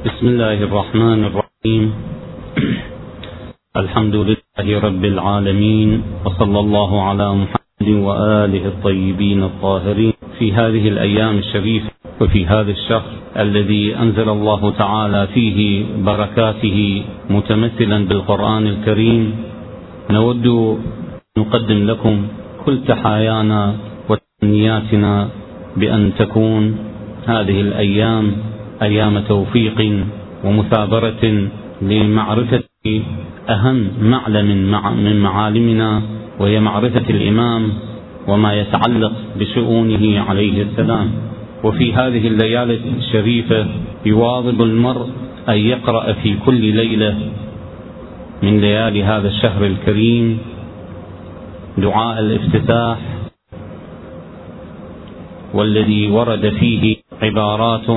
بسم الله الرحمن الرحيم. الحمد لله رب العالمين وصلى الله على محمد وآله الطيبين الطاهرين في هذه الأيام الشريفة وفي هذا الشهر الذي أنزل الله تعالى فيه بركاته متمثلا بالقرآن الكريم. نود نقدم لكم كل تحايانا وتمنياتنا بأن تكون هذه الأيام أيام توفيق ومثابرة لمعرفة أهم معلم من معالمنا وهي معرفة الإمام وما يتعلق بشؤونه عليه السلام. وفي هذه الليالي الشريفة يواظب المرء أن يقرأ في كل ليلة من ليالي هذا الشهر الكريم دعاء الافتتاح والذي ورد فيه عبارات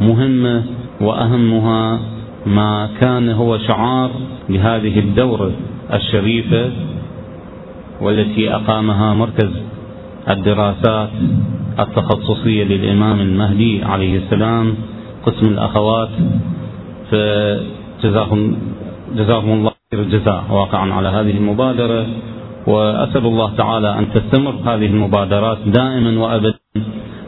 مهمة وأهمها ما كان هو شعار لهذه الدورة الشريفة والتي أقامها مركز الدراسات التخصصية للإمام المهدي عليه السلام قسم الأخوات فجزاهم جزاهم الله خير الجزاء. واقعا على هذه المبادرة وأسأل الله تعالى أن تستمر هذه المبادرات دائما وأبدا.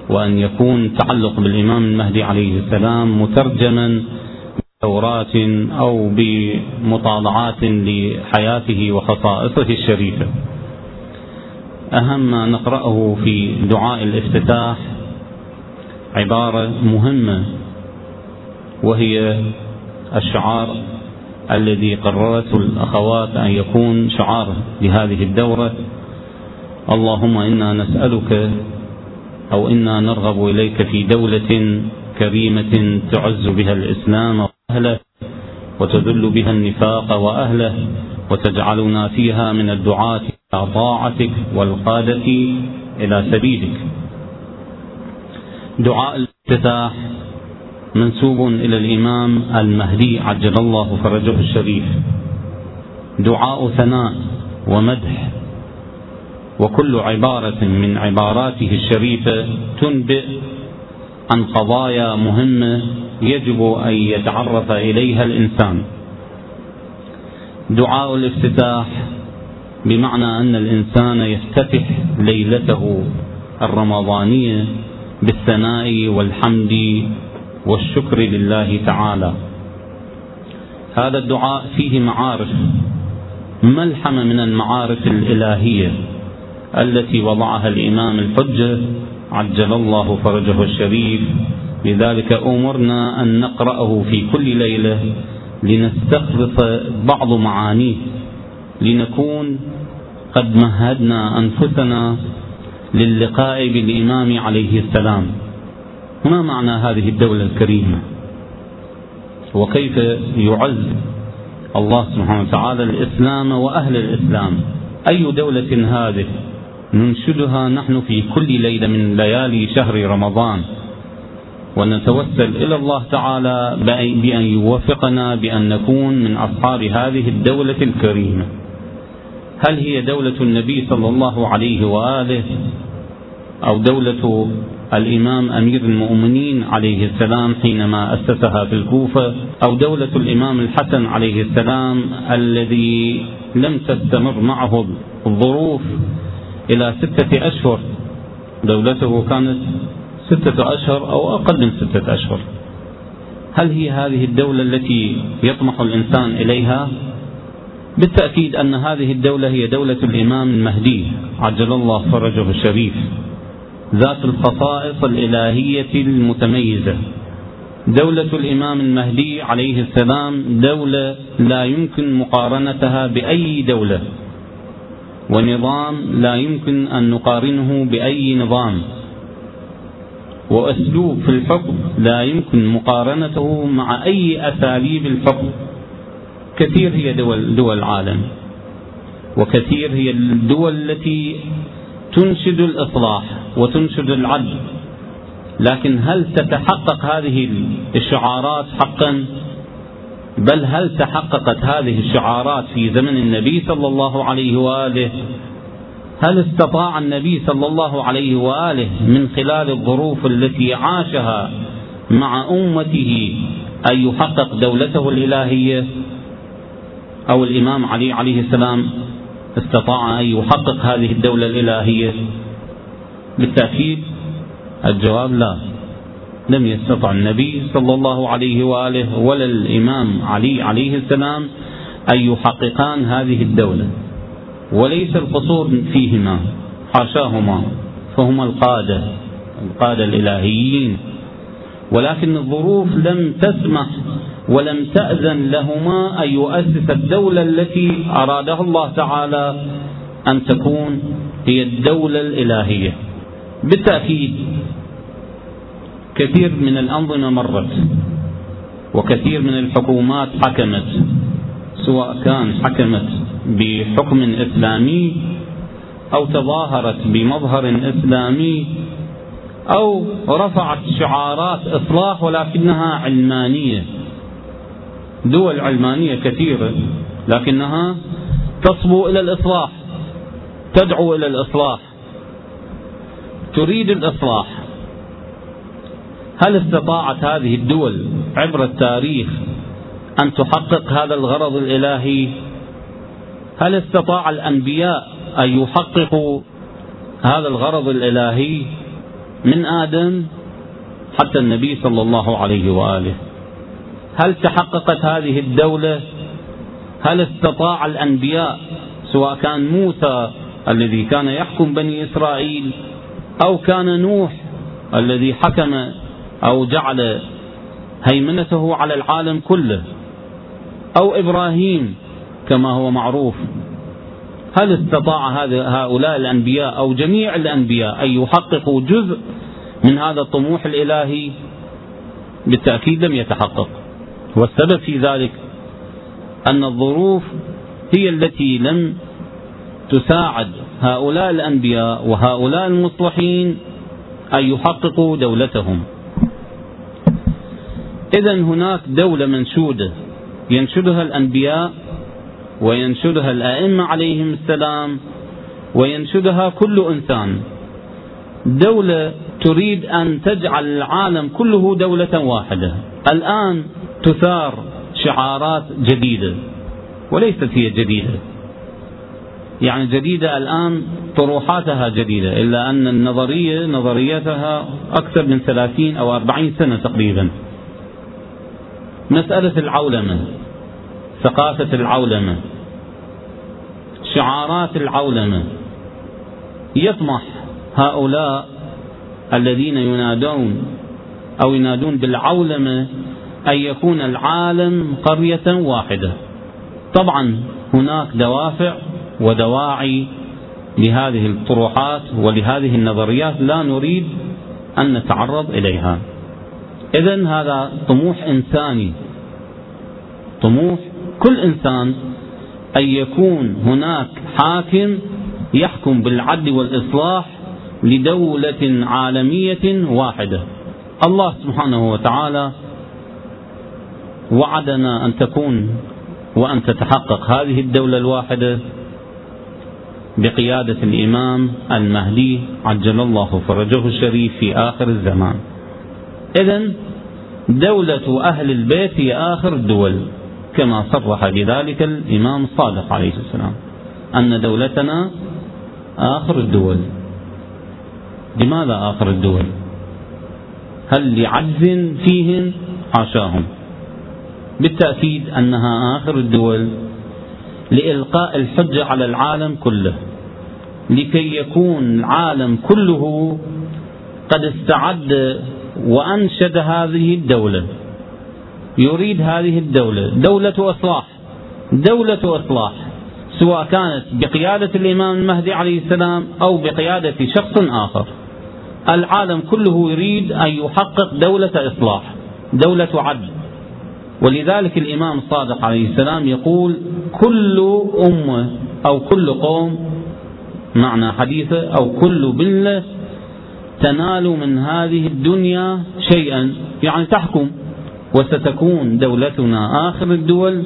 وأن يكون تعلق بالإمام المهدي عليه السلام مترجما بدورات أو بمطالعات لحياته وخصائصه الشريفة. أهم ما نقرأه في دعاء الافتتاح عبارة مهمة وهي الشعار الذي قررته الأخوات أن يكون شعار لهذه الدورة. اللهم إنا نسألك أو إنا نرغب إليك في دولة كريمة تعز بها الإسلام وأهله وتذل بها النفاق وأهله وتجعلنا فيها من الدعاة إلى طاعتك والقادة إلى سبيلك. دعاء الافتتاح منسوب إلى الإمام المهدي عجل الله فرجه الشريف. دعاء ثناء ومدح وكل عبارة من عباراته الشريفة تنبئ عن قضايا مهمة يجب أن يتعرف إليها الإنسان. دعاء الافتتاح بمعنى أن الإنسان يفتتح ليلته الرمضانية بالثناء والحمد والشكر لله تعالى. هذا الدعاء فيه معارف. ملحمة من المعارف الإلهية؟ التي وضعها الإمام الحجة عجل الله فرجه الشريف. لذلك أمرنا أن نقرأه في كل ليلة لنستخلص بعض معانيه. لنكون قد مهدنا أنفسنا للقاء بالإمام عليه السلام. ما معنى هذه الدولة الكريمة؟ وكيف يعز الله سبحانه وتعالى الإسلام وأهل الإسلام؟ أي دولة هذه؟ ننشدها نحن في كل ليلة من ليالي شهر رمضان. ونتوسل إلى الله تعالى بأن يوفقنا بأن نكون من أصحاب هذه الدولة الكريمة. هل هي دولة النبي صلى الله عليه وآله أو دولة الإمام أمير المؤمنين عليه السلام حينما أسسها في الكوفة أو دولة الإمام الحسن عليه السلام الذي لم تستمر معه الظروف إلى ستة أشهر. دولته كانت ستة أشهر أو أقل من ستة أشهر. هل هي هذه الدولة التي يطمح الإنسان إليها؟ بالتأكيد أن هذه الدولة هي دولة الإمام المهدي عجل الله فرجه الشريف. ذات الخصائص الإلهية المتميزة. دولة الإمام المهدي عليه السلام دولة لا يمكن مقارنتها بأي دولة. ونظام لا يمكن أن نقارنه بأي نظام. وأسلوب في الحكم لا يمكن مقارنته مع أي أساليب الحكم كثير هي دول, دول العالم. وكثير هي الدول التي تنشد الإصلاح وتنشد العدل. لكن هل تتحقق هذه الشعارات حقا؟ بل هل تحققت هذه الشعارات في زمن النبي صلى الله عليه وآله؟ هل استطاع النبي صلى الله عليه وآله من خلال الظروف التي عاشها مع أمته أن يحقق دولته الإلهية؟ أو الإمام علي عليه السلام استطاع أن يحقق هذه الدولة الإلهية؟ بالتأكيد الجواب لا. لم يستطع النبي صلى الله عليه وآله ولا الإمام علي عليه السلام أن يحققان هذه الدولة وليس القصور فيهما حاشاهما فهما القادة القادة الإلهيين ولكن الظروف لم تسمح ولم تأذن لهما أن يؤسس الدولة التي أرادها الله تعالى أن تكون هي الدولة الإلهية. بالتأكيد كثير من الأنظمة مرت وكثير من الحكومات حكمت سواء كان حكمت بحكم إسلامي أو تظاهرت بمظهر إسلامي أو رفعت شعارات إصلاح ولكنها علمانية. دول علمانية كثيرة لكنها تصبو إلى الإصلاح تدعو إلى الإصلاح تريد الإصلاح. هل استطاعت هذه الدول عبر التاريخ أن تحقق هذا الغرض الإلهي؟ هل استطاع الأنبياء أن يحققوا هذا الغرض الإلهي من آدم حتى النبي صلى الله عليه وآله؟ هل تحققت هذه الدولة؟ هل استطاع الأنبياء سواء كان موسى الذي كان يحكم بني إسرائيل أو كان نوح الذي حكم أو جعل هيمنته على العالم كله. أو إبراهيم كما هو معروف. هل استطاع هؤلاء الأنبياء أو جميع الأنبياء أن يحققوا جزء من هذا الطموح الإلهي؟ بالتأكيد لم يتحقق. والسبب في ذلك أن الظروف هي التي لم تساعد هؤلاء الأنبياء وهؤلاء المصلحين أن يحققوا دولتهم. إذا هناك دولة منشودة ينشدها الأنبياء وينشدها الأئمة عليهم السلام وينشدها كل إنسان. دولة تريد أن تجعل العالم كله دولة واحدة. الآن تثار شعارات جديدة وليست هي جديدة. يعني جديدة الآن طروحاتها جديدة إلا أن النظرية نظريتها أكثر من ثلاثين أو أربعين سنة تقريبا. مسألة العولمة ثقافة العولمة شعارات العولمة. يطمح هؤلاء الذين ينادون أو ينادون بالعولمة أن يكون العالم قرية واحدة. طبعا هناك دوافع ودواعي لهذه الطروحات ولهذه النظريات لا نريد أن نتعرض إليها. إذا هذا طموح إنساني طموح كل إنسان أن يكون هناك حاكم يحكم بالعدل والإصلاح لدولة عالمية واحدة. الله سبحانه وتعالى وعدنا أن تكون وأن تتحقق هذه الدولة الواحدة بقيادة الإمام المهدي عجل الله فرجه الشريف في آخر الزمان. إذا دولة أهل البيت هي آخر الدول. كما صرح بذلك الإمام الصادق عليه السلام أن دولتنا آخر الدول. لماذا آخر الدول؟ هل لعجز فيهم حاشاهم بالتأكيد أنها آخر الدول لإلقاء الحجة على العالم كله. لكي يكون العالم كله قد استعد وأنشد هذه الدولة. يريد هذه الدولة دولة إصلاح دولة إصلاح سواء كانت بقيادة الإمام المهدي عليه السلام أو بقيادة شخص آخر. العالم كله يريد أن يحقق دولة إصلاح دولة عدل. ولذلك الإمام الصادق عليه السلام يقول كل أمة أو كل قوم معنى حديثه أو كل بلة تنال من هذه الدنيا شيئا يعني تحكم. وستكون دولتنا آخر الدول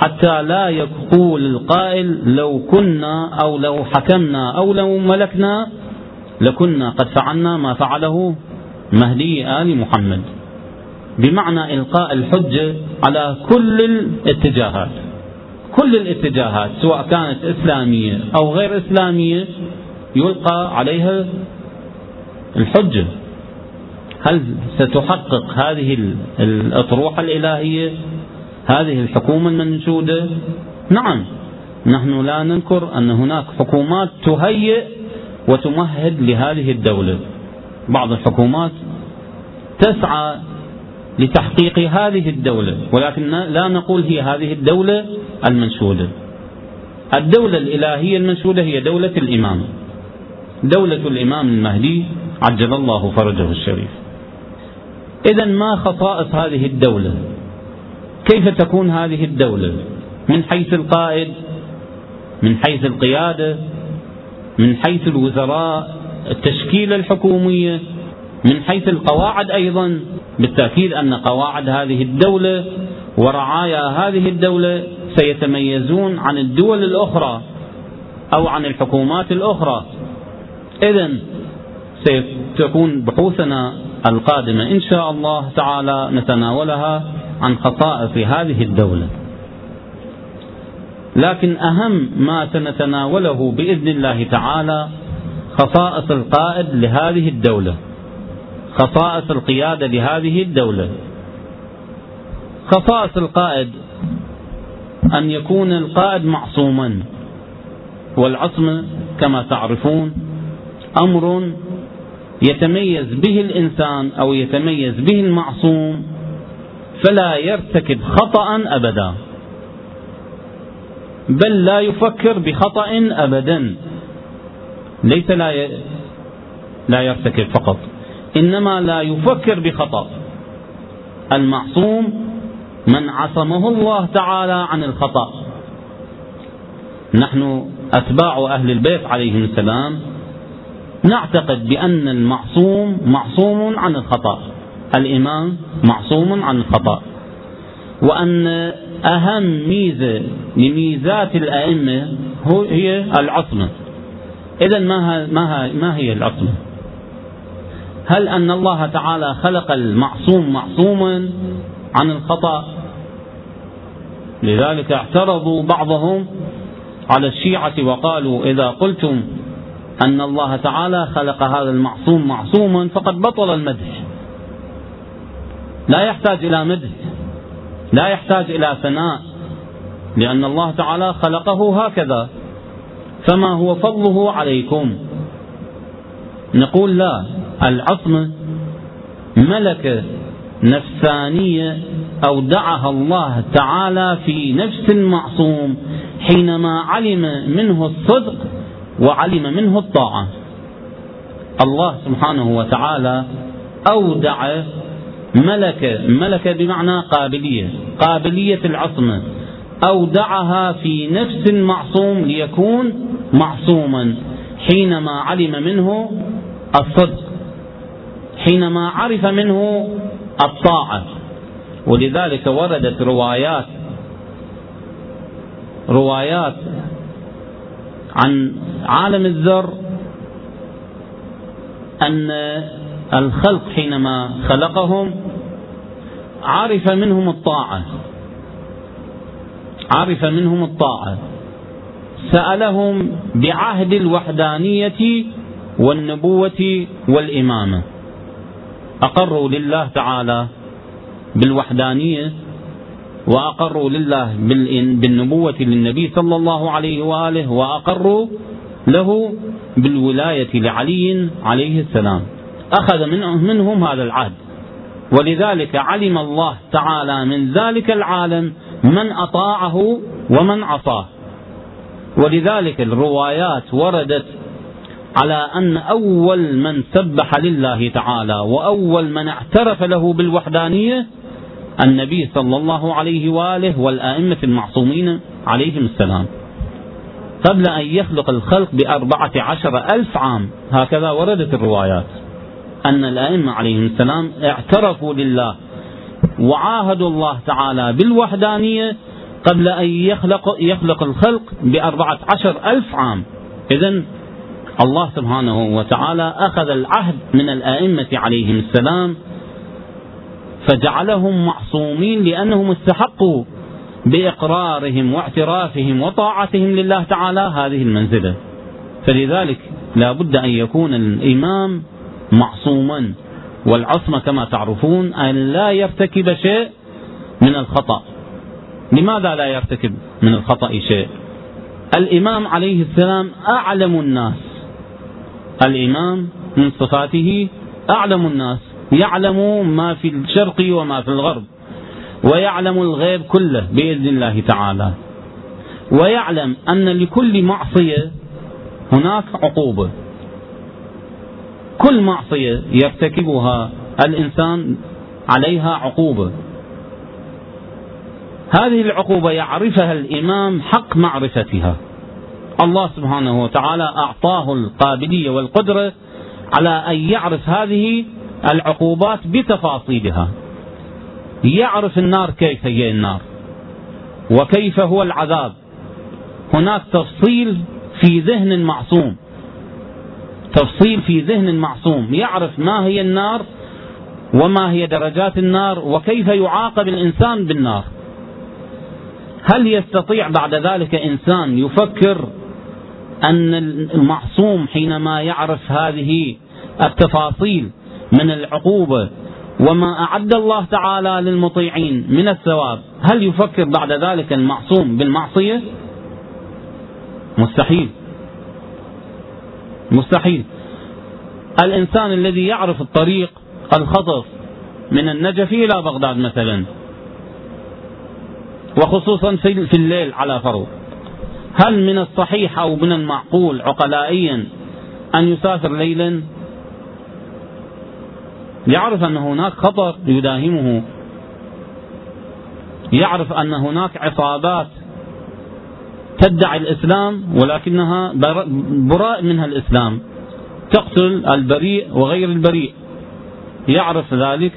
حتى لا يقول القائل لو كنا أو لو حكمنا أو لو ملكنا لكنا قد فعلنا ما فعله مهدي آل محمد. بمعنى إلقاء الحجة على كل الاتجاهات. كل الاتجاهات سواء كانت إسلامية أو غير إسلامية يلقى عليها الحجة هل ستحقق هذه الأطروحة الإلهية؟ هذه الحكومة المنشودة نعم. نحن لا ننكر أن هناك حكومات تهيئ وتمهد لهذه الدولة. بعض الحكومات تسعى لتحقيق هذه الدولة ولكن لا نقول هي هذه الدولة المنشودة الدولة الإلهية المنشودة هي دولة الإمام. دولة الإمام المهدي عجل الله فرجه الشريف. إذا ما خصائص هذه الدولة؟ كيف تكون هذه الدولة؟ من حيث القائد من حيث القيادة من حيث الوزراء التشكيلة الحكومية من حيث القواعد أيضا. بالتأكيد أن قواعد هذه الدولة ورعايا هذه الدولة سيتميزون عن الدول الأخرى أو عن الحكومات الأخرى. إذا ستكون بحوثنا القادمة. إن شاء الله تعالى نتناولها عن خصائص هذه الدولة. لكن أهم ما سنتناوله بإذن الله تعالى خصائص القائد لهذه الدولة. خصائص القيادة لهذه الدولة. خصائص القائد أن يكون القائد معصوما. والعصمة كما تعرفون أمر يتميز به الإنسان أو يتميز به المعصوم فلا يرتكب خطأ أبدا بل لا يفكر بخطأ أبدا ليس لا ي... لا يرتكب فقط إنما لا يفكر بخطأ. المعصوم من عصمه الله تعالى عن الخطأ. نحن أتباع أهل البيت عليهم السلام نعتقد بأن المعصوم معصوم عن الخطأ الإمام معصوم عن الخطأ وأن أهم ميزة لميزات الأئمة هي العصمة إذا ما ما ما هي العصمة؟ هل أن الله تعالى خلق المعصوم معصوما عن الخطأ؟ لذلك اعترضوا بعضهم على الشيعة وقالوا إذا قلتم أن الله تعالى خلق هذا المعصوم معصوما فقد بطل المدح. لا يحتاج إلى مدح. لا يحتاج إلى ثناء. لأن الله تعالى خلقه هكذا. فما هو فضله عليكم؟ نقول لا. العصمة ملكة نفسانية أودعها الله تعالى في نفس المعصوم حينما علم منه الصدق وعلم منه الطاعة. الله سبحانه وتعالى أودع ملكة ملكة بمعنى قابلية قابلية العصمة أودعها في نفس المعصوم ليكون معصوما. حينما علم منه الصدق حينما عرف منه الطاعة. ولذلك وردت روايات روايات عن عالم الذر أن الخلق حينما خلقهم عرف منهم الطاعة. عرف منهم الطاعة. سألهم بعهد الوحدانية والنبوة والإمامة. أقروا لله تعالى بالوحدانية وأقروا لله بالنبوة للنبي صلى الله عليه وآله وأقروا له بالولاية لعلي عليه السلام. أخذ منهم هذا العهد. ولذلك علم الله تعالى من ذلك العالم من أطاعه ومن عصاه. ولذلك الروايات وردت على أن أول من سبح لله تعالى وأول من اعترف له بالوحدانية النبي صلى الله عليه وآله والآئمة المعصومين عليهم السلام. قبل أن يخلق الخلق بأربعة عشر ألف عام هكذا وردت الروايات. أن الأئمة عليهم السلام اعترفوا لله وعاهدوا الله تعالى بالوحدانية قبل أن يخلق, يخلق الخلق بأربعة عشر ألف عام. إذا الله سبحانه وتعالى أخذ العهد من الآئمة عليهم السلام فجعلهم معصومين لأنهم استحقوا بإقرارهم واعترافهم وطاعتهم لله تعالى هذه المنزلة. فلذلك لا بد أن يكون الإمام معصوما والعصمة كما تعرفون أن لا يرتكب شيء من الخطأ. لماذا لا يرتكب من الخطأ شيء؟ الإمام عليه السلام أعلم الناس. الإمام من صفاته أعلم الناس. يعلم ما في الشرق وما في الغرب ويعلم الغيب كله بإذن الله تعالى. ويعلم أن لكل معصية هناك عقوبة كل معصية يرتكبها الإنسان عليها عقوبة هذه العقوبة يعرفها الإمام حق معرفتها. الله سبحانه وتعالى أعطاه القابلية والقدرة على أن يعرف هذه العقوبات بتفاصيلها. يعرف النار كيف هي النار وكيف هو العذاب. هناك تفصيل في ذهن معصوم. تفصيل في ذهن معصوم. يعرف ما هي النار وما هي درجات النار وكيف يعاقب الإنسان بالنار. هل يستطيع بعد ذلك إنسان يفكر أن المعصوم حينما يعرف هذه التفاصيل من العقوبة وما أعد الله تعالى للمطيعين من الثواب. هل يفكر بعد ذلك المعصوم بالمعصية؟ مستحيل. مستحيل. الإنسان الذي يعرف الطريق الخطف من النجف إلى بغداد مثلا وخصوصا في الليل على فرض هل من الصحيح أو من المعقول عقلائيا أن يسافر ليلا؟ يعرف أن هناك خطر يداهمه. يعرف أن هناك عصابات تدعي الإسلام ولكنها براء منها الإسلام. تقتل البريء وغير البريء. يعرف ذلك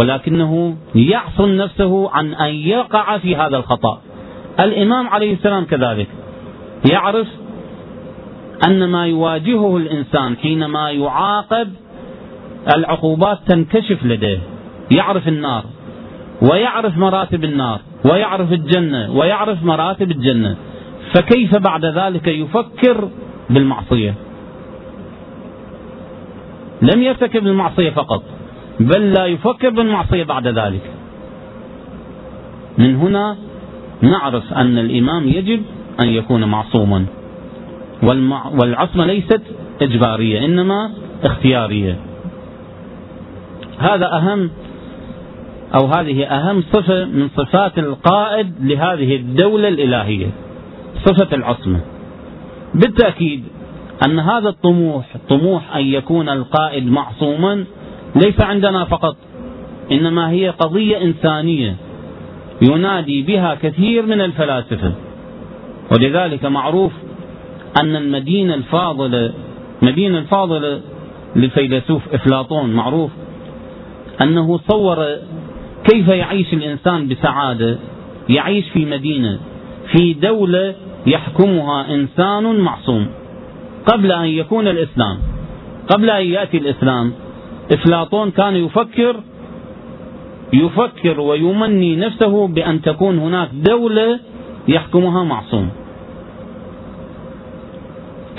ولكنه يعصم نفسه عن أن يقع في هذا الخطأ. الإمام عليه السلام كذلك يعرف أن ما يواجهه الإنسان حينما يعاقب العقوبات تنكشف لديه. يعرف النار ويعرف مراتب النار ويعرف الجنة ويعرف مراتب الجنة. فكيف بعد ذلك يفكر بالمعصية؟ لم يرتكب المعصية فقط بل لا يفكر بالمعصية بعد ذلك. من هنا نعرف أن الإمام يجب أن يكون معصوما. والعصمة ليست إجبارية إنما اختيارية. هذا أهم أو هذه أهم صفة من صفات القائد لهذه الدولة الإلهية صفة العصمة. بالتأكيد أن هذا الطموح طموح أن يكون القائد معصوما ليس عندنا فقط إنما هي قضية إنسانية ينادي بها كثير من الفلاسفة. ولذلك معروف أن المدينة الفاضلة مدينة الفاضلة للفيلسوف أفلاطون معروف أنه صور كيف يعيش الإنسان بسعادة يعيش في مدينة في دولة يحكمها إنسان معصوم. قبل أن يكون الإسلام قبل أن يأتي الإسلام إفلاطون كان يفكر يفكر ويمني نفسه بأن تكون هناك دولة يحكمها معصوم.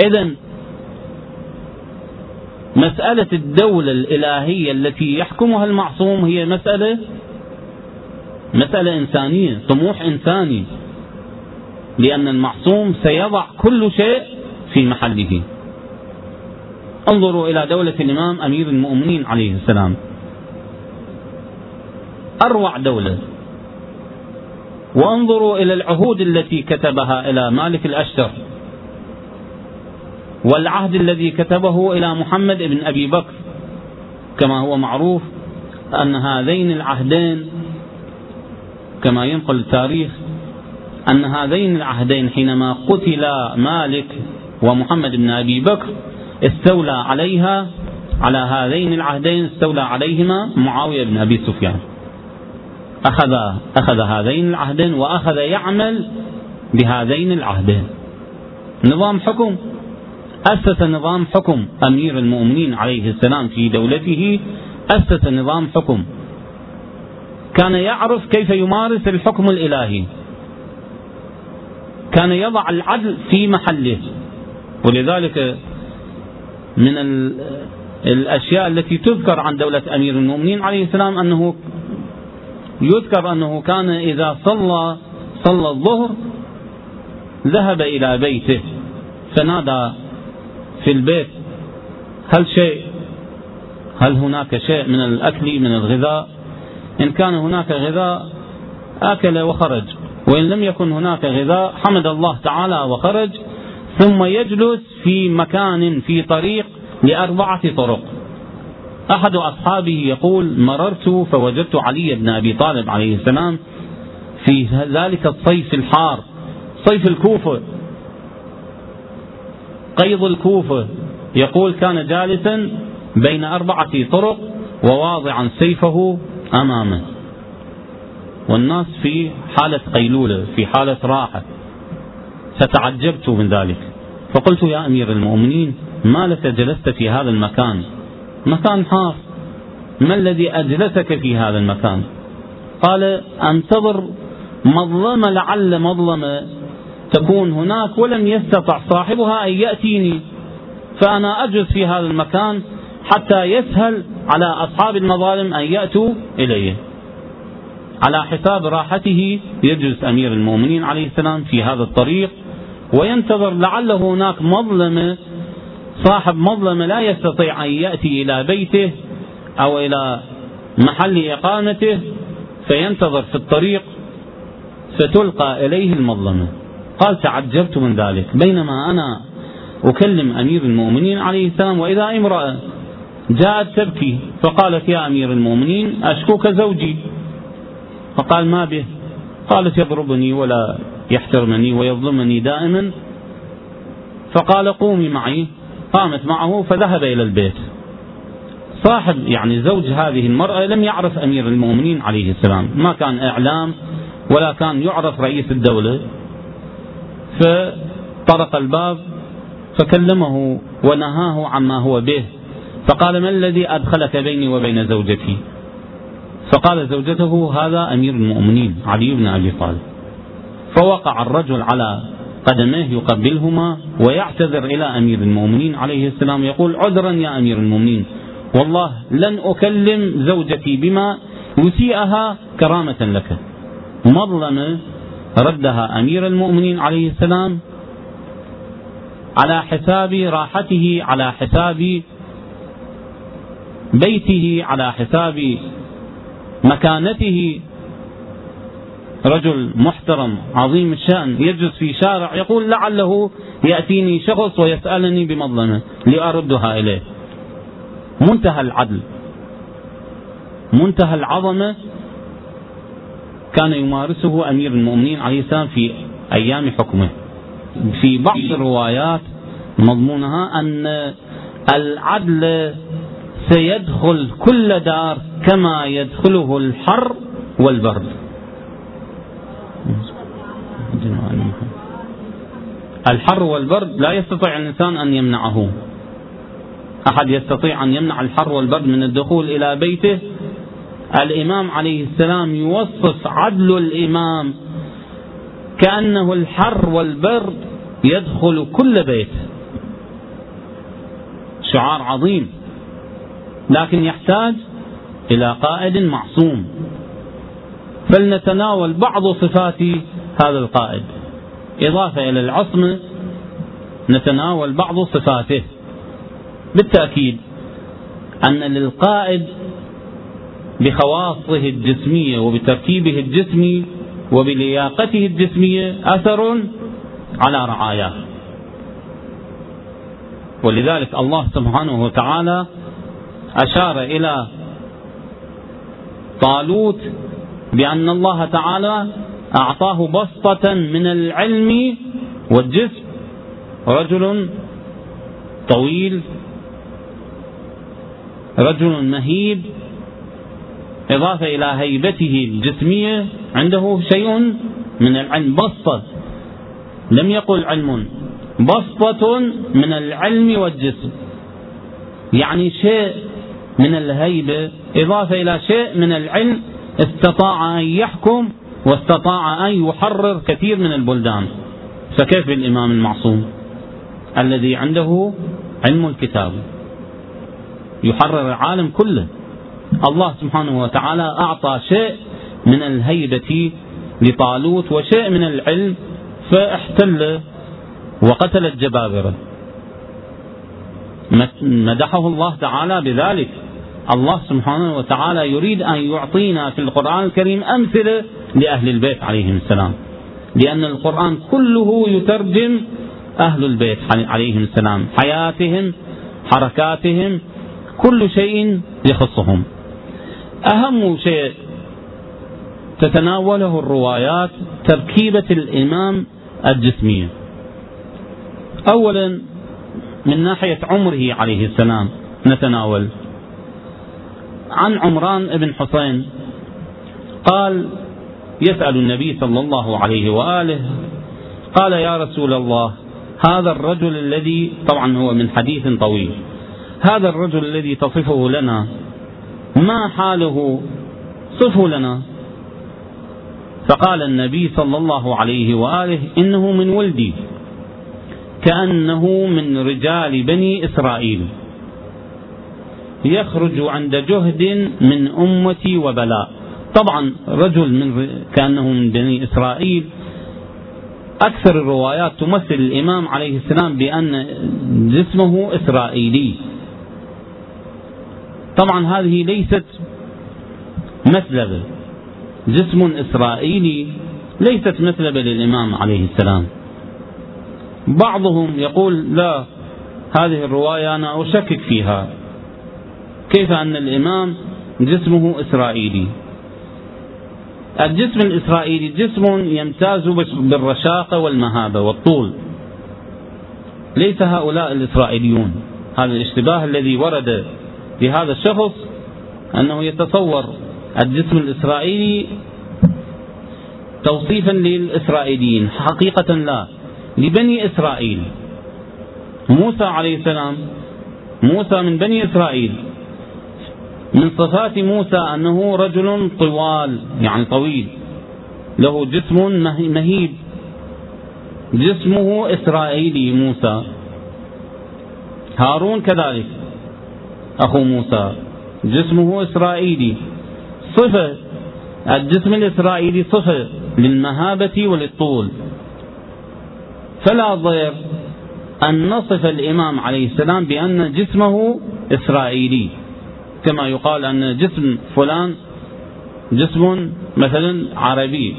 اذا مسألة الدولة الإلهية التي يحكمها المعصوم هي مسألة مسألة إنسانية طموح إنساني. لأن المعصوم سيضع كل شيء في محله. انظروا إلى دولة الإمام أمير المؤمنين عليه السلام. أروع دولة. وانظروا إلى العهود التي كتبها إلى مالك الأشتر. والعهد الذي كتبه إلى محمد بن أبي بكر كما هو معروف أن هذين العهدين كما ينقل التاريخ أن هذين العهدين حينما قتل مالك ومحمد بن أبي بكر استولى عليها على هذين العهدين استولى عليهما معاوية بن أبي سفيان. أخذ أخذ هذين العهدين وأخذ يعمل بهذين العهدين. نظام حكم. أسس نظام حكم أمير المؤمنين عليه السلام في دولته أسس نظام حكم. كان يعرف كيف يمارس الحكم الإلهي. كان يضع العدل في محله. ولذلك من الأشياء التي تذكر عن دولة أمير المؤمنين عليه السلام أنه يذكر أنه كان إذا صلى صلى الظهر ذهب إلى بيته. فنادى في البيت. هل شيء؟ هل هناك شيء من الأكل من الغذاء؟ إن كان هناك غذاء آكل وخرج. وإن لم يكن هناك غذاء حمد الله تعالى وخرج. ثم يجلس في مكان في طريق لأربعة طرق. أحد أصحابه يقول مررت فوجدت علي بن أبي طالب عليه السلام في ذلك الصيف الحار صيف الكوفة. قيض الكوفه يقول كان جالسا بين أربعة طرق وواضعا سيفه أمامه. والناس في حالة قيلولة في حالة راحة. فتعجبت من ذلك. فقلت يا أمير المؤمنين ما لك جلست في هذا المكان؟ مكان حار ما الذي أجلسك في هذا المكان؟ قال أنتظر مظلمة لعل مظلمة تكون هناك ولم يستطع صاحبها أن يأتيني. فأنا أجلس في هذا المكان حتى يسهل على أصحاب المظالم أن يأتوا إليه على حساب راحته يجلس أمير المؤمنين عليه السلام في هذا الطريق. وينتظر لعل هناك مظلمة صاحب مظلمة لا يستطيع أن يأتي إلى بيته أو إلى محل إقامته. فينتظر في الطريق فتلقى إليه المظلمة قال تعجبت من ذلك. بينما أنا أكلم أمير المؤمنين عليه السلام وإذا امرأة جاءت تبكي فقالت يا أمير المؤمنين أشكوك زوجي؟ فقال ما به؟ قالت يضربني ولا يحترمني ويظلمني دائما. فقال قومي معي. قامت معه فذهب إلى البيت. صاحب يعني زوج هذه المرأة لم يعرف أمير المؤمنين عليه السلام. ما كان إعلام ولا كان يعرف رئيس الدولة. فطرق الباب فكلمه ونهاه عما هو به. فقال ما الذي أدخلك بيني وبين زوجتي؟ فقال زوجته هذا أمير المؤمنين علي بن أبي طالب. فوقع الرجل على قدميه يقبلهما ويعتذر إلى أمير المؤمنين عليه السلام يقول عذرا يا أمير المؤمنين والله لن أكلم زوجتي بما يسيئها كرامة لك. مظلمة ردها أمير المؤمنين عليه السلام على حساب راحته على حساب بيته على حساب مكانته. رجل محترم عظيم الشأن يجلس في شارع يقول لعله يأتيني شخص ويسألني بمظلمة لأردها إليه. منتهى العدل منتهى العظمة كان يمارسه أمير المؤمنين عليه السلام في أيام حكمه. في بعض الروايات مضمونها أن العدل سيدخل كل دار كما يدخله الحر والبرد الحر والبرد لا يستطيع الإنسان أن يمنعه. أحد يستطيع أن يمنع الحر والبرد من الدخول إلى بيته الإمام عليه السلام يوصف عدل الإمام كأنه الحر والبرد يدخل كل بيت. شعار عظيم. لكن يحتاج إلى قائد معصوم. فلنتناول بعض صفات هذا القائد. إضافة إلى العصمة نتناول بعض صفاته. بالتأكيد أن للقائد بخواصه الجسمية وبتركيبه الجسمي وبلياقته الجسمية أثر على رعاياه. ولذلك الله سبحانه وتعالى أشار إلى طالوت بأن الله تعالى أعطاه بسطة من العلم والجسم. رجل طويل رجل مهيب إضافة إلى هيبته الجسمية عنده شيء من العلم. بسطة. لم يقل علم. بسطة من العلم والجسم. يعني شيء من الهيبة. إضافة إلى شيء من العلم. استطاع أن يحكم واستطاع أن يحرر كثير من البلدان. فكيف بالإمام المعصوم الذي عنده علم الكتاب؟ يحرر العالم كله. الله سبحانه وتعالى أعطى شيء من الهيبة لطالوت وشيء من العلم فاحتل وقتل الجبابرة. مدحه الله تعالى بذلك. الله سبحانه وتعالى يريد أن يعطينا في القرآن الكريم أمثلة لأهل البيت عليهم السلام. لأن القرآن كله يترجم أهل البيت عليهم السلام. حياتهم حركاتهم كل شيء يخصهم. أهم شيء تتناوله الروايات تركيبة الإمام الجسمية أولا من ناحية عمره عليه السلام نتناول. عن عمران بن حسين قال يسأل النبي صلى الله عليه وآله قال يا رسول الله هذا الرجل الذي طبعا هو من حديث طويل هذا الرجل الذي تصفه لنا ما حاله؟ صفه لنا. فقال النبي صلى الله عليه وآله إنه من ولدي كأنه من رجال بني إسرائيل. يخرج عند جهد من أمتي وبلاء. طبعا رجل من كأنه من بني إسرائيل. أكثر الروايات تمثل الإمام عليه السلام بأن جسمه إسرائيلي. طبعا هذه ليست مثلبه جسم إسرائيلي ليست مثلبه للإمام عليه السلام. بعضهم يقول لا هذه الرواية أنا أشكك فيها. كيف أن الإمام جسمه إسرائيلي؟ الجسم الإسرائيلي جسم يمتاز بالرشاقة والمهابة والطول. ليس هؤلاء الإسرائيليون. هذا الاشتباه الذي ورد لهذا الشخص أنه يتصور الجسم الإسرائيلي توصيفا للإسرائيليين حقيقة لا لبني إسرائيل. موسى عليه السلام موسى من بني إسرائيل. من صفات موسى أنه رجل طوال يعني طويل له جسم مهيب. جسمه إسرائيلي موسى. هارون كذلك. أخو موسى. جسمه إسرائيلي. صفة. الجسم الإسرائيلي صفة للمهابة وللطول. فلا ضير أن نصف الإمام عليه السلام بأن جسمه إسرائيلي. كما يقال أن جسم فلان جسم مثلا عربي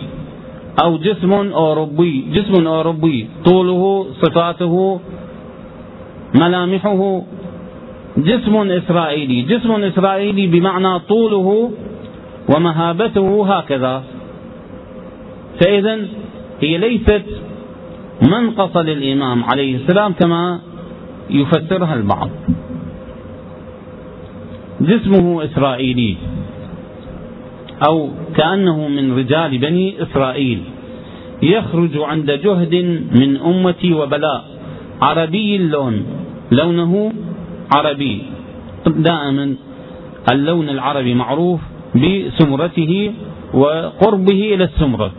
أو جسم أوروبي. جسم أوروبي طوله صفاته ملامحه جسم إسرائيلي. جسم إسرائيلي بمعنى طوله ومهابته هكذا. فإذا هي ليست منقصة للإمام عليه السلام كما يفسرها البعض. جسمه إسرائيلي أو كأنه من رجال بني إسرائيل يخرج عند جهد من أمتي وبلاء. عربي اللون لونه عربي. دائما اللون العربي معروف بسمرته وقربه إلى السمرة.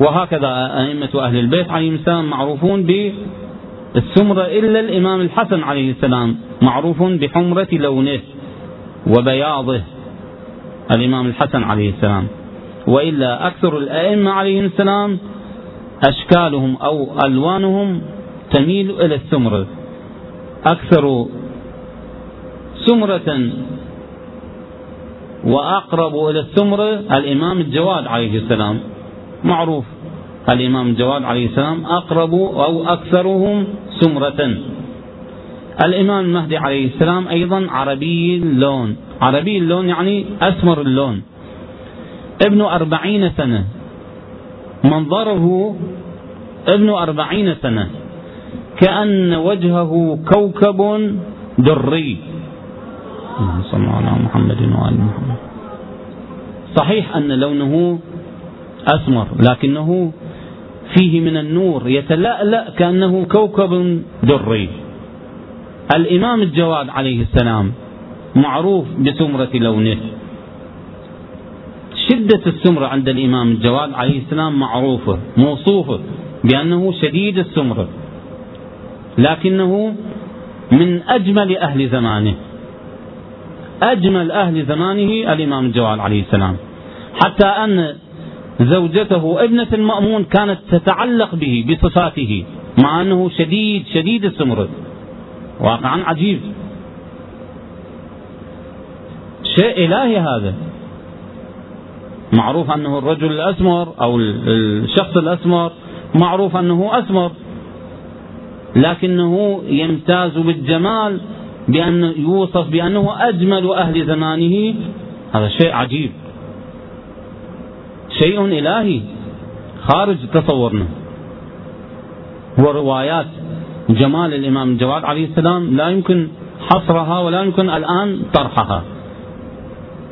وهكذا أئمة أهل البيت عليهم السلام معروفون بالسمرة إلا الإمام الحسن عليه السلام معروف بحمرة لونه وبياضه الإمام الحسن عليه السلام. وإلا أكثر الأئمة عليهم السلام أشكالهم أو ألوانهم تميل إلى السمرة. أكثر سمرة وأقرب إلى السمرة الإمام الجواد عليه السلام. معروف الإمام الجواد عليه السلام أقرب أو أكثرهم سمرة. الإمام المهدي عليه السلام أيضا عربي اللون. عربي اللون يعني أسمر اللون. ابن أربعين سنة. منظره ابن أربعين سنة. كأن وجهه كوكب دري. اللهم صل على محمد وآل محمد. صحيح أن لونه أسمر لكنه فيه من النور يتلألأ كأنه كوكب دري. الإمام الجواد عليه السلام معروف بسمرة لونه. شدة السمرة عند الإمام الجواد عليه السلام معروفة موصوفة بأنه شديد السمرة. لكنه من أجمل أهل زمانه. أجمل أهل زمانه الإمام الجواد عليه السلام. حتى أن زوجته ابنة المأمون كانت تتعلق به بصفاته مع أنه شديد شديد السمرة واقعا عجيب. شيء إلهي هذا. معروف أنه الرجل الأسمر أو الشخص الأسمر معروف أنه أسمر. لكنه يمتاز بالجمال بأن يوصف بأنه أجمل أهل زمانه. هذا شيء عجيب. شيء إلهي. خارج تصورنا. وروايات جمال الإمام الجواد عليه السلام لا يمكن حصرها ولا يمكن الآن طرحها.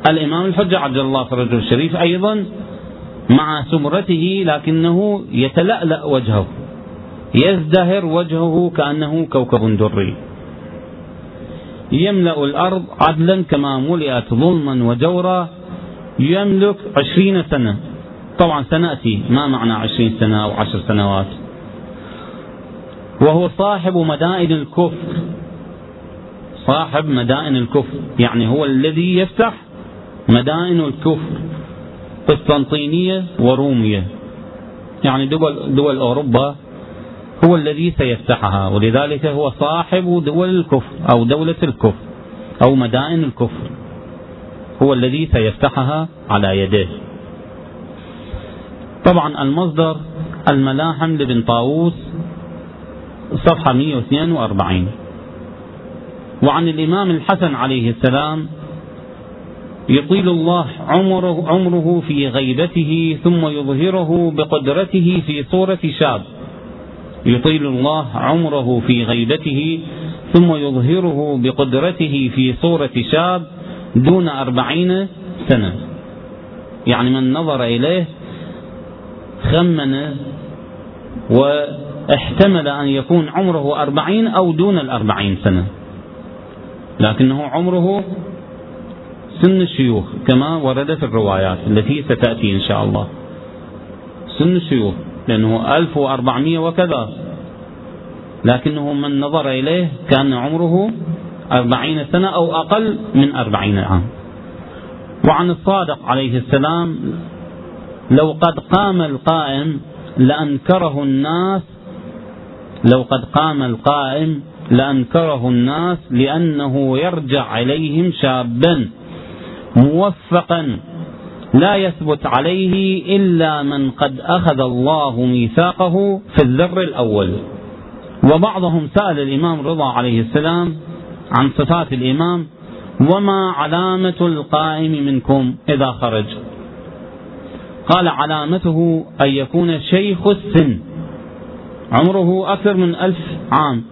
الإمام الحجة عبد الله فرجه الشريف أيضا مع سمرته لكنه يتلألأ وجهه. يزدهر وجهه كأنه كوكب دري. يملأ الأرض عدلا كما ملئت ظلما وجورا. يملك عشرين سنة. طبعا سنأتي. ما معنى عشرين سنة أو عشر سنوات؟ وهو صاحب مدائن الكفر. صاحب مدائن الكفر. يعني هو الذي يفتح مدائن الكفر. قسطنطينية ورومية. يعني دول, دول أوروبا هو الذي سيفتحها ولذلك هو صاحب دول الكفر أو دولة الكفر أو مدائن الكفر. هو الذي سيفتحها على يديه. طبعا المصدر الملاحم لابن طاووس صفحة 142 وعن الإمام الحسن عليه السلام يطيل الله عمره, عمره في غيبته ثم يظهره بقدرته في صورة شاب. يطيل الله عمره في غيبته ثم يظهره بقدرته في صورة شاب دون أربعين سنة. يعني من نظر إليه خمن واحتمل أن يكون عمره أربعين أو دون الأربعين سنة. لكنه عمره سن الشيوخ كما ورد في الروايات التي ستأتي إن شاء الله. سن الشيوخ. لأنه 1400 وكذا. لكنه من نظر إليه كان عمره أربعين سنة أو أقل من أربعين عام. وعن الصادق عليه السلام لو قد قام القائم لأنكره الناس لو قد قام القائم لأنكره الناس لأنه يرجع إليهم شابا موفقا لا يثبت عليه إلا من قد أخذ الله ميثاقه في الذر الأول. وبعضهم سأل الإمام رضا عليه السلام عن صفات الإمام وما علامة القائم منكم إذا خرج؟ قال علامته أن يكون شيخ السن. عمره أكثر من ألف عام.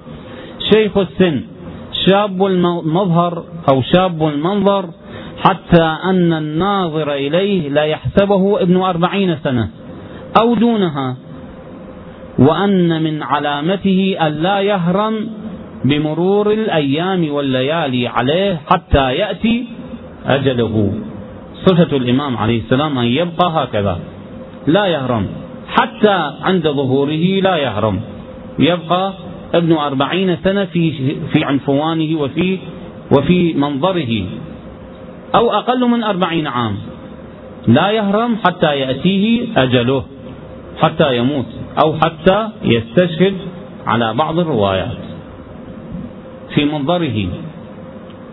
شيخ السن شاب المظهر أو شاب المنظر حتى أن الناظر إليه لا يحسبه ابن أربعين سنة أو دونها وأن من علامته أن لا يهرم بمرور الأيام والليالي عليه حتى يأتي أجله. صفة الإمام عليه السلام أن يبقى هكذا لا يهرم حتى عند ظهوره لا يهرم. يبقى ابن أربعين سنة في, في عنفوانه وفي, وفي منظره. أو أقل من أربعين عام. لا يهرم حتى يأتيه أجله حتى يموت أو حتى يستشهد على بعض الروايات. في منظره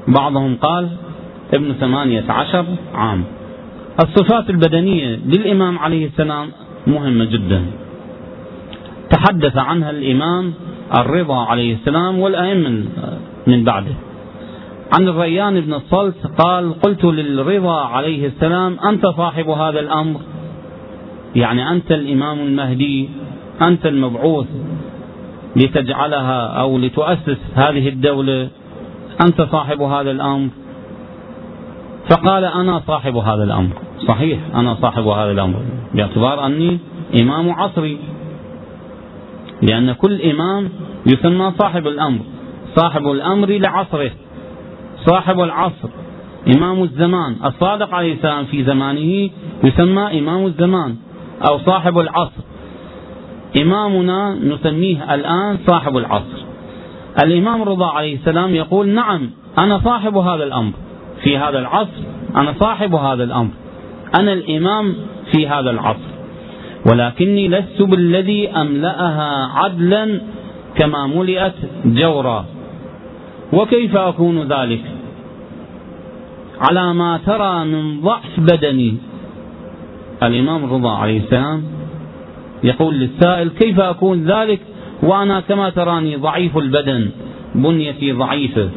بعضهم قال ابن ثمانية عشر عام. الصفات البدنية للإمام عليه السلام مهمة جدا. تحدث عنها الإمام الرضا عليه السلام والأئمة من بعده. عن الريان بن الصلت قال قلت للرضا عليه السلام أنت صاحب هذا الأمر. يعني أنت الإمام المهدي أنت المبعوث لتجعلها أو لتؤسس هذه الدولة. أنت صاحب هذا الأمر. فقال أنا صاحب هذا الأمر. صحيح أنا صاحب هذا الأمر. باعتبار أني إمام عصري. لأن كل إمام يسمى صاحب الأمر. صاحب الأمر لعصره. صاحب العصر إمام الزمان. الصادق عليه السلام في زمانه يسمى إمام الزمان أو صاحب العصر. إمامنا نسميه الآن صاحب العصر. الإمام الرضا عليه السلام يقول نعم أنا صاحب هذا الأمر. في هذا العصر أنا صاحب هذا الأمر. أنا الإمام في هذا العصر. ولكني لست بالذي أملأها عدلا كما ملئت جورا. وكيف أكون ذلك؟ على ما ترى من ضعف بدني. الإمام الرضا عليه السلام يقول للسائل كيف أكون ذلك؟ وأنا كما تراني ضعيف البدن بنيتي ضعيفة.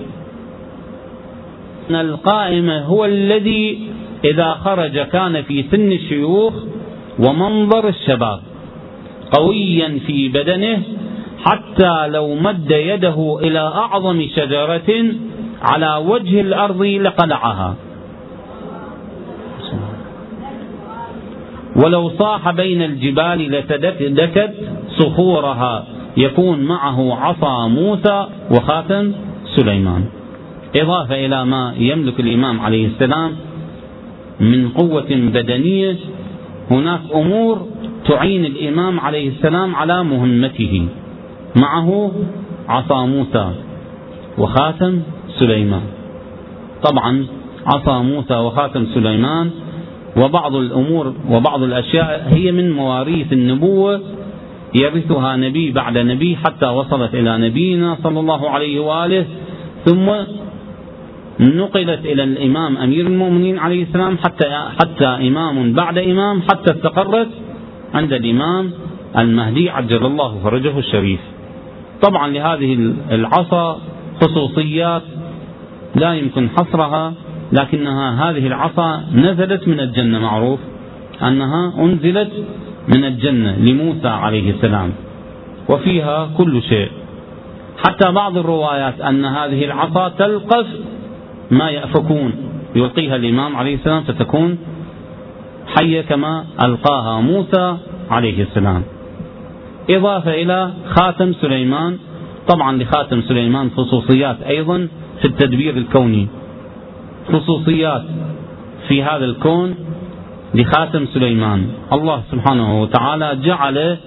القائم هو الذي إذا خرج كان في سن الشيوخ ومنظر الشباب قويا في بدنه حتى لو مد يده إلى أعظم شجرة على وجه الأرض لقلعها. ولو صاح بين الجبال لتدكت صخورها يكون معه عصا موسى وخاتم سليمان. إضافة إلى ما يملك الإمام عليه السلام من قوة بدنية هناك أمور تعين الإمام عليه السلام على مهمته. معه عصا موسى وخاتم سليمان. طبعا عصا موسى وخاتم سليمان وبعض الأمور وبعض الأشياء هي من مواريث النبوة يرثها نبي بعد نبي حتى وصلت إلى نبينا صلى الله عليه وآله. ثم نقلت إلى الإمام أمير المؤمنين عليه السلام حتى حتى إمام بعد إمام حتى استقرت عند الإمام المهدي عجل الله فرجه الشريف. طبعا لهذه العصا خصوصيات لا يمكن حصرها لكنها هذه العصا نزلت من الجنة. معروف أنها أنزلت من الجنة لموسى عليه السلام وفيها كل شيء. حتى بعض الروايات أن هذه العصا تلقف ما يأفكون يلقيها الإمام عليه السلام فتكون حية كما ألقاها موسى عليه السلام. إضافة إلى خاتم سليمان. طبعا لخاتم سليمان خصوصيات أيضا في التدبير الكوني. خصوصيات في هذا الكون لخاتم سليمان. الله سبحانه وتعالى جعل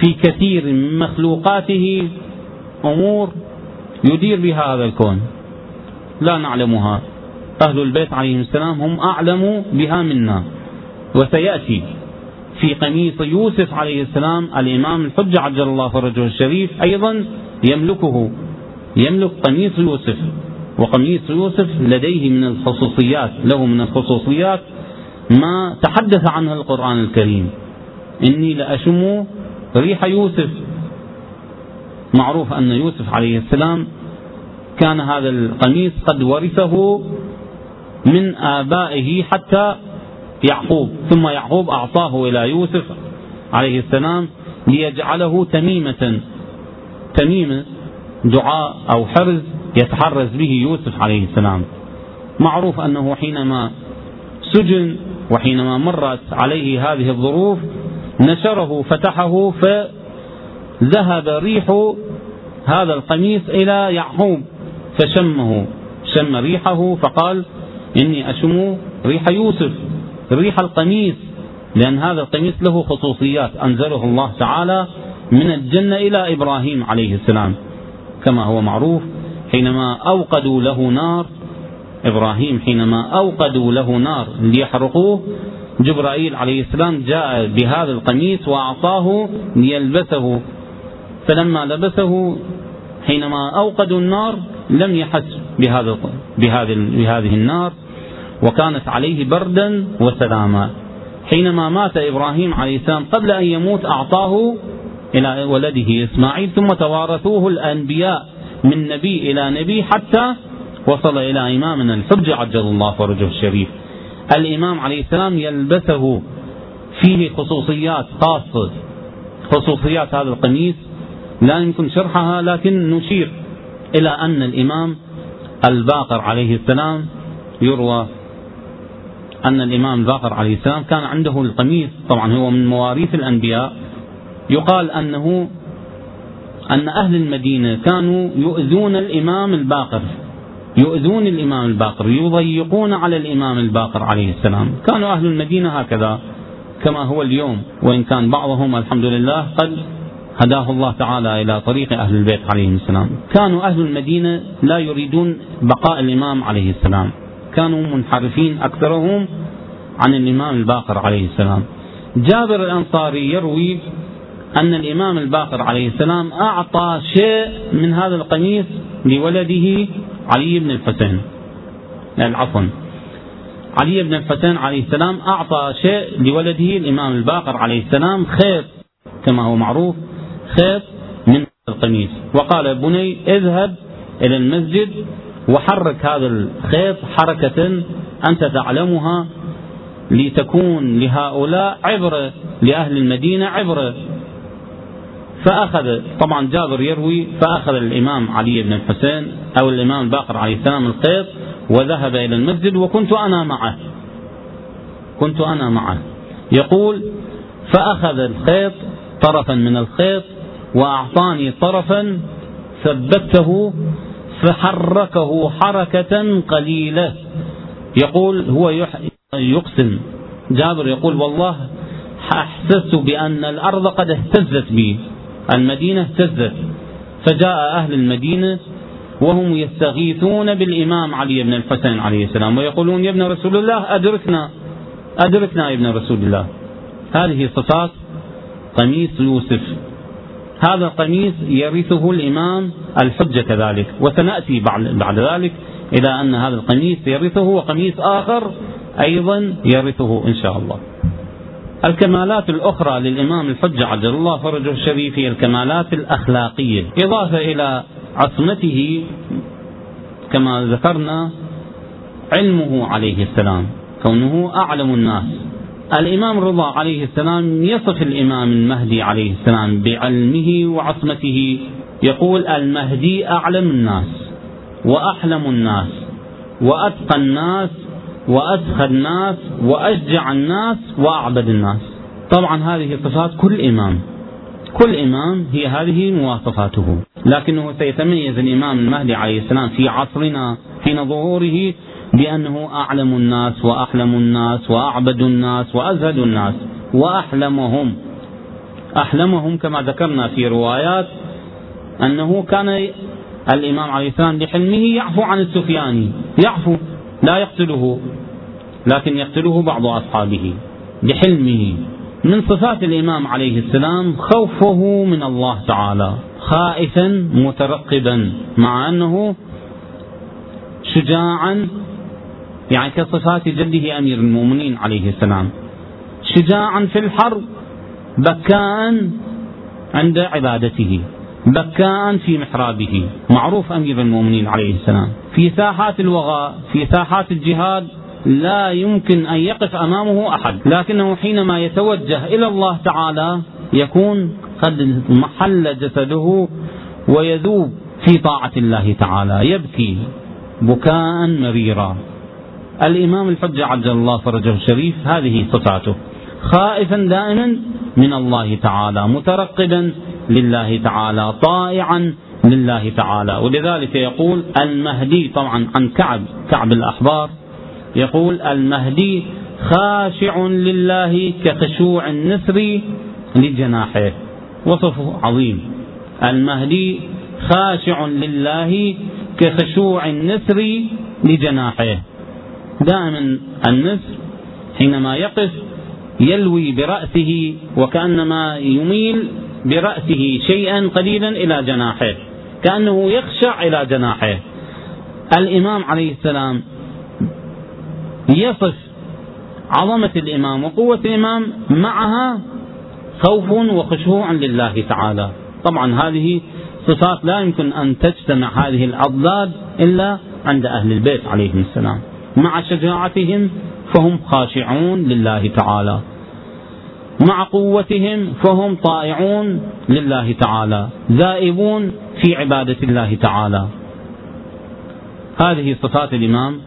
في كثير من مخلوقاته أمور يدير بها هذا الكون. لا نعلمها. أهل البيت عليهم السلام هم أعلم بها منا. وسيأتي في قميص يوسف عليه السلام الإمام الحجة عجل الله فرجه الشريف أيضا يملكه يملك قميص يوسف وقميص يوسف لديه من الخصوصيات له من الخصوصيات ما تحدث عنها القرآن الكريم. إني لأشم ريح يوسف. معروف أن يوسف عليه السلام كان هذا القميص قد ورثه من آبائه حتى يعقوب ثم يعقوب أعطاه إلى يوسف عليه السلام ليجعله تميمة تميمة دعاء أو حرز يتحرز به يوسف عليه السلام. معروف أنه حينما سجن وحينما مرت عليه هذه الظروف نشره فتحه فذهب ريح هذا القميص إلى يعقوب فشمه شم ريحه فقال إني أشم ريح يوسف. ريح القميص لأن هذا القميص له خصوصيات. أنزله الله تعالى من الجنة إلى إبراهيم عليه السلام كما هو معروف حينما أوقدوا له نار إبراهيم حينما أوقدوا له نار ليحرقوه جبرائيل عليه السلام جاء بهذا القميص وأعطاه ليلبسه. فلما لبسه حينما أوقدوا النار لم يحس بهذا بهذه النار. وكانت عليه بردا وسلاما. حينما مات إبراهيم عليه السلام قبل أن يموت أعطاه إلى ولده إسماعيل ثم توارثوه الأنبياء من نبي إلى نبي حتى وصل إلى إمامنا الحجة عجل الله فرجه الشريف. الإمام عليه السلام يلبسه فيه خصوصيات خاصة. خصوصيات هذا القميص لا يمكن شرحها لكن نشير إلى أن الإمام الباقر عليه السلام يروى أن الإمام الباقر عليه السلام كان عنده القميص. طبعا هو من مواريث الأنبياء. يقال أنه أن أهل المدينة كانوا يؤذون الإمام الباقر. يؤذون الإمام الباقر يضيقون على الإمام الباقر عليه السلام. كانوا أهل المدينة هكذا كما هو اليوم. وإن كان بعضهم الحمد لله قد هداه الله تعالى إلى طريق أهل البيت عليهم السلام. كانوا أهل المدينة لا يريدون بقاء الإمام عليه السلام. كانوا منحرفين أكثرهم عن الإمام الباقر عليه السلام. جابر الأنصاري يروي أن الإمام الباقر عليه السلام أعطى شيء من هذا القميص لولده علي بن الحسين. عفوا. علي بن الحسين عليه السلام أعطى شيء لولده الإمام الباقر عليه السلام خيط كما هو معروف خيط من القميص. وقال بني اذهب إلى المسجد وحرك هذا الخيط حركة أنت تعلمها لتكون لهؤلاء عبرة لأهل المدينة عبرة فأخذ طبعا جابر يروي فأخذ الإمام علي بن الحسين أو الإمام الباقر عليه السلام الخيط وذهب إلى المسجد وكنت أنا معه. كنت أنا معه. يقول فأخذ الخيط طرفا من الخيط وأعطاني طرفا ثبته فحركه حركة قليلة. يقول هو يقسم. جابر يقول والله أحسست بأن الأرض قد اهتزت بي المدينة اهتزت. فجاء أهل المدينة وهم يستغيثون بالإمام علي بن الحسين عليه السلام ويقولون يا ابن رسول الله أدركنا أدركنا يا ابن رسول الله. هذه صفات قميص يوسف. هذا القميص يرثه الإمام الحجة كذلك وسنأتي بعد ذلك إلى أن هذا القميص يرثه وقميص آخر أيضا يرثه إن شاء الله. الكمالات الأخرى للإمام الحجة عجل الله فرجه الشريف هي الكمالات الأخلاقية إضافة إلى عصمته كما ذكرنا علمه عليه السلام كونه أعلم الناس. الإمام رضا عليه السلام يصف الإمام المهدي عليه السلام بعلمه وعصمته. يقول المهدي أعلم الناس وأحلم الناس وأتقى الناس وأسخى الناس وأشجع الناس وأعبد الناس. طبعا هذه صفات كل إمام كل إمام هي هذه مواصفاته. لكنه سيتميز الإمام المهدي عليه السلام في عصرنا حين ظهوره بأنه أعلم الناس وأحلم الناس وأعبد الناس وأزهد الناس وأحلمهم. أحلمهم كما ذكرنا في روايات أنه كان الإمام عليه السلام لحلمه يعفو عن السفياني يعفو لا يقتله لكن يقتله بعض أصحابه لحلمه. من صفات الإمام عليه السلام خوفه من الله تعالى خائفا مترقبا مع أنه شجاعا يعني كصفات جده أمير المؤمنين عليه السلام. شجاعا في الحرب بكاء عند عبادته بكاء في محرابه. معروف أمير المؤمنين عليه السلام. في ساحات الوغى في ساحات الجهاد لا يمكن أن يقف أمامه أحد. لكنه حينما يتوجه إلى الله تعالى يكون قد محل جسده ويذوب في طاعة الله تعالى. يبكي بكاء مريرا. الإمام الحجة عجل الله فرجه الشريف هذه صفاته. خائفا دائما من الله تعالى مترقبا لله تعالى طائعا لله تعالى. ولذلك يقول المهدي طبعا عن كعب كعب الأحبار يقول المهدي خاشع لله كخشوع النسر لجناحه. وصف عظيم. المهدي خاشع لله كخشوع النسر لجناحه. دائما النسر حينما يقف يلوي برأسه وكأنما يميل برأسه شيئا قليلا إلى جناحه كأنه يخشع إلى جناحه الإمام عليه السلام يصف عظمة الإمام وقوة الإمام معها خوف وخشوع لله تعالى. طبعا هذه صفات لا يمكن أن تجتمع هذه الأضداد إلا عند أهل البيت عليهم السلام. مع شجاعتهم فهم خاشعون لله تعالى. مع قوتهم فهم طائعون لله تعالى. ذائبون في عبادة الله تعالى. هذه صفات الإمام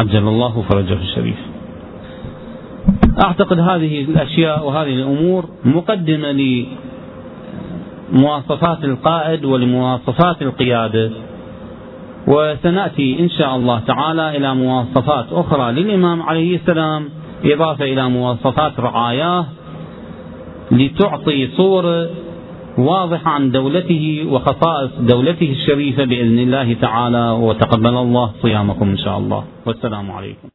عجل الله فرجه الشريف. أعتقد هذه الأشياء وهذه الأمور مقدمة لمواصفات القائد ولمواصفات القيادة. وسنأتي إن شاء الله تعالى إلى مواصفات أخرى للإمام عليه السلام إضافة إلى مواصفات رعاياه لتعطي صوره واضحة عن دولته وخصائص دولته الشريفة بإذن الله تعالى وتقبل الله صيامكم إن شاء الله. والسلام عليكم.